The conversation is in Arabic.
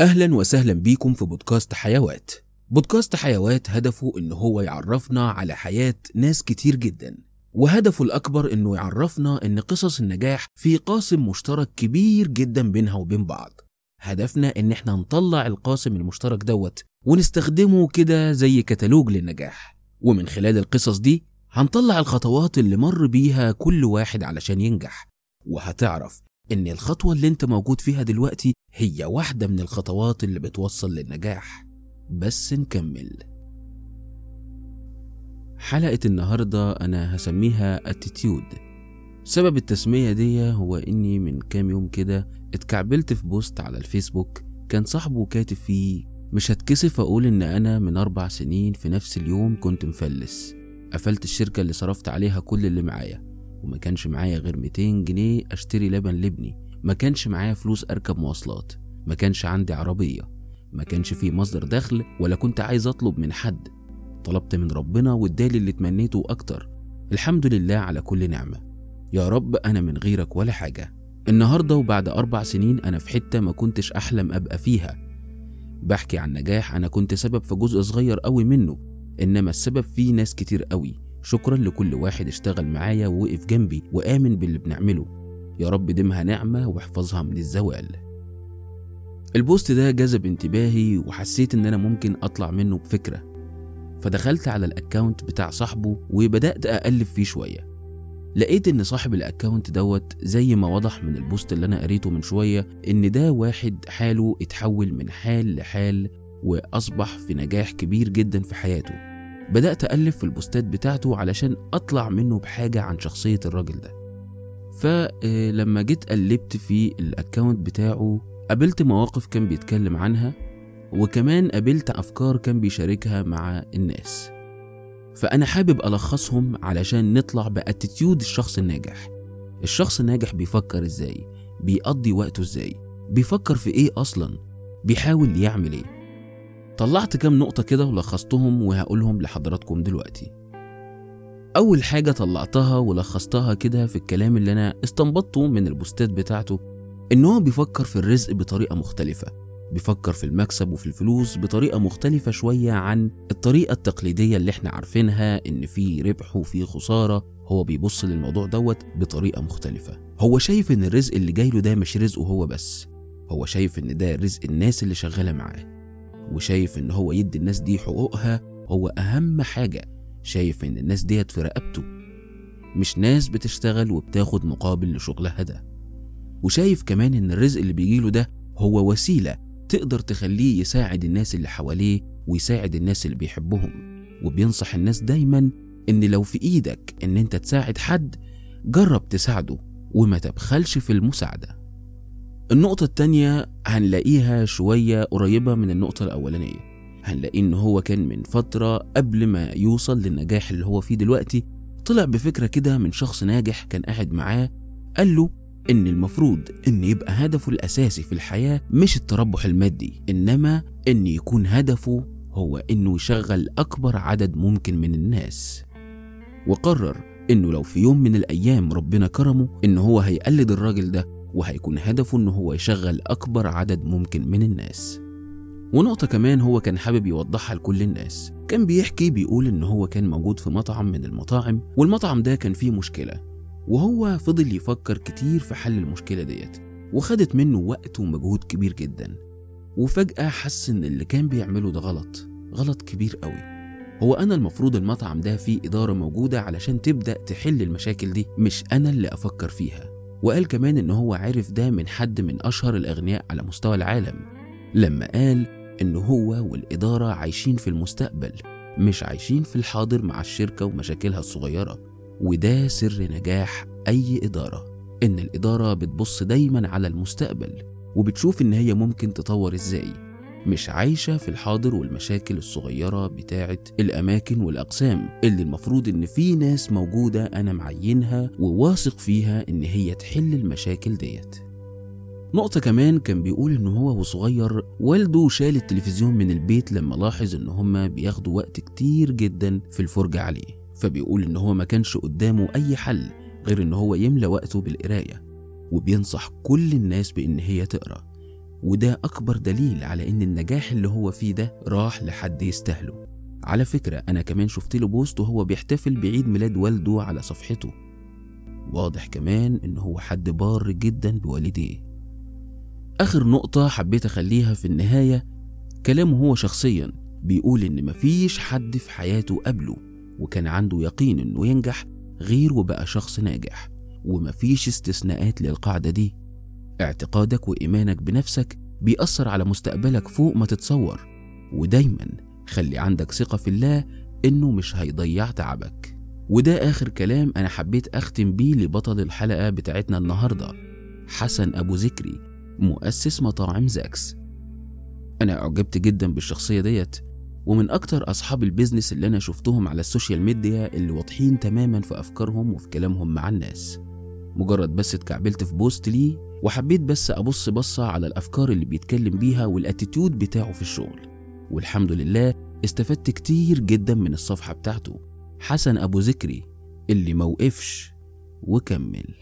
أهلا وسهلا بيكم في بودكاست حيوات. بودكاست حيوات هدفه إن هو يعرفنا على حياة ناس كتير جدا وهدفه الأكبر إنه يعرفنا إن قصص النجاح في قاسم مشترك كبير جدا بينها وبين بعض. هدفنا إن إحنا نطلع القاسم المشترك دوت ونستخدمه كده زي كتالوج للنجاح. ومن خلال القصص دي هنطلع الخطوات اللي مر بيها كل واحد علشان ينجح. وهتعرف إن الخطوة اللي أنت موجود فيها دلوقتي هي واحدة من الخطوات اللي بتوصل للنجاح. بس نكمل. حلقة النهاردة أنا هسميها attitude سبب التسمية دي هو إني من كام يوم كده اتكعبلت في post على الفيسبوك كان صاحبه كاتب فيه مش هتكسف أقول إن أنا من أربع سنين في نفس اليوم كنت مفلس. قفلت الشركة اللي صرفت عليها كل اللي معايا. وما كانش معايا غير 200 جنيه أشتري لبن لابني. ما كانش معايا فلوس أركب مواصلات. ما كانش عندي عربية. ما كانش في مصدر دخل ولا كنت عايز أطلب من حد. طلبت من ربنا وادالي اللي تمنيته أكتر. الحمد لله على كل نعمة. يا رب أنا من غيرك ولا حاجة. النهاردة وبعد أربع سنين أنا في حتة ما كنتش أحلم أبقى فيها. بحكي عن نجاح أنا كنت سبب في جزء صغير قوي منه إنما السبب فيه ناس كتير قوي. شكرا لكل واحد اشتغل معايا ووقف جنبي وآمن باللي بنعمله. يا رب دمها نعمة واحفظها من الزوال. ال post ده جذب انتباهي وحسيت إن أنا ممكن أطلع منه بفكرة. فدخلت على ال account بتاع صاحبه وبدأت أقلب فيه شوية. لقيت إن صاحب ال account دوت زي ما وضح من ال post اللي أنا قريته من شوية إن ده واحد حاله اتحول من حال لحال وأصبح في نجاح كبير جدا في حياته. بدأت أقلب في البوستات بتاعته علشان أطلع منه بحاجة عن شخصية الراجل ده. فلما جيت قلبت في الأكاونت بتاعه قابلت مواقف كان بيتكلم عنها وكمان قابلت أفكار كان بيشاركها مع الناس. فأنا حابب ألخصهم علشان نطلع بأتيتيود الشخص الناجح. الشخص الناجح بيفكر إزاي؟ بيقضي وقته إزاي؟ بيفكر في إيه أصلا؟ بيحاول يعمل إيه؟ طلعت كام نقطة كده ولخصتهم وهقولهم لحضراتكم دلوقتي. أول حاجة طلعتها ولخصتها كده في الكلام اللي أنا استنبطته من البوستات بتاعته إن هو بيفكر في الرزق بطريقة مختلفة. بيفكر في المكسب وفي الفلوس بطريقة مختلفة شوية عن الطريقة التقليدية اللي إحنا عارفينها إن في ربح وفي خسارة. هو بيبص للموضوع دوت بطريقة مختلفة. هو شايف إن الرزق اللي جايله ده مش رزقه هو بس. هو شايف إن ده رزق الناس اللي شغالة معاه. وشايف إن هو يدي الناس دي حقوقها هو أهم حاجة شايف إن الناس ديت في رقبته. مش ناس بتشتغل وبتاخد مقابل لشغلها ده. وشايف كمان إن الرزق اللي بيجيله ده هو وسيلة تقدر تخليه يساعد الناس اللي حواليه ويساعد الناس اللي بيحبهم. وبينصح الناس دايما إن لو في إيدك إن أنت تساعد حد جرب تساعده وما تبخلش في المساعدة. النقطة التانية هنلاقيها شوية قريبة من النقطة الأولانية. هنلاقي إن هو كان من فترة قبل ما يوصل للنجاح اللي هو فيه دلوقتي طلع بفكرة كده من شخص ناجح كان قاعد معاه قال له إن المفروض إن يبقى هدفه الأساسي في الحياة مش التربح المادي إنما إن يكون هدفه هو إنه يشغل أكبر عدد ممكن من الناس. وقرر إنه لو في يوم من الأيام ربنا كرمه إن هو هيقلد الراجل ده وهيكون هدفه إن هو يشغل أكبر عدد ممكن من الناس. ونقطة كمان هو كان حابب يوضحها لكل الناس. كان بيحكي بيقول إن هو كان موجود في مطعم من المطاعم والمطعم ده كان فيه مشكلة. وهو فضل يفكر كتير في حل المشكلة ديت وخدت منه وقت ومجهود كبير جدا. وفجأة حس إن اللي كان بيعمله ده غلط غلط كبير قوي. هو أنا المفروض المطعم ده فيه إدارة موجودة علشان تبدأ تحل المشاكل دي مش أنا اللي أفكر فيها. وقال كمان إن هو عارف ده من حد من أشهر الأغنياء على مستوى العالم لما قال إن هو والإدارة عايشين في المستقبل مش عايشين في الحاضر مع الشركة ومشاكلها الصغيرة وده سر نجاح أي إدارة إن الإدارة بتبص دايما على المستقبل وبتشوف إن هي ممكن تطور إزاي. مش عايشة في الحاضر والمشاكل الصغيرة بتاعة الأماكن والأقسام اللي المفروض إن في ناس موجودة أنا معينها وواثق فيها إن هي تحل المشاكل ديت. نقطة كمان كان بيقول إن هو وصغير والده شال التلفزيون من البيت لما لاحظ إن هما بياخدوا وقت كتير جدا في الفرجة عليه. فبيقول إن هو ما كانش قدامه أي حل غير إن هو يملى وقته بالقراية وبينصح كل الناس بإن هي تقرأ. وده أكبر دليل على إن النجاح اللي هو فيه ده راح لحد يستاهله. على فكرة أنا كمان شفت له بوست وهو بيحتفل بعيد ميلاد والده على صفحته. واضح كمان إن هو حد بار جدا بوالديه. آخر نقطة حبيت أخليها في النهاية كلامه هو شخصيا بيقول إن مفيش حد في حياته قبله وكان عنده يقين إنه ينجح غير وبقى شخص ناجح ومفيش استثناءات للقاعدة دي. اعتقادك وإيمانك بنفسك بيأثر على مستقبلك فوق ما تتصور. ودايما خلي عندك ثقة في الله إنه مش هيضيع تعبك. وده آخر كلام أنا حبيت أختم بيه لبطل الحلقة بتاعتنا النهاردة حسن أبو ذكري مؤسس مطاعم زاكس. أنا أعجبت جدا بالشخصية ديت ومن أكتر أصحاب ال business اللي أنا شفتهم على ال social media اللي واضحين تماما في أفكارهم وفي كلامهم مع الناس. مجرد بس اتكعبلت في post ليه وحبيت بس أبص بصة على الأفكار اللي بيتكلم بيها وال attitude بتاعه في الشغل. والحمد لله استفدت كتير جدا من الصفحة بتاعته. حسن أبو ذكري اللي موقفش وكمل.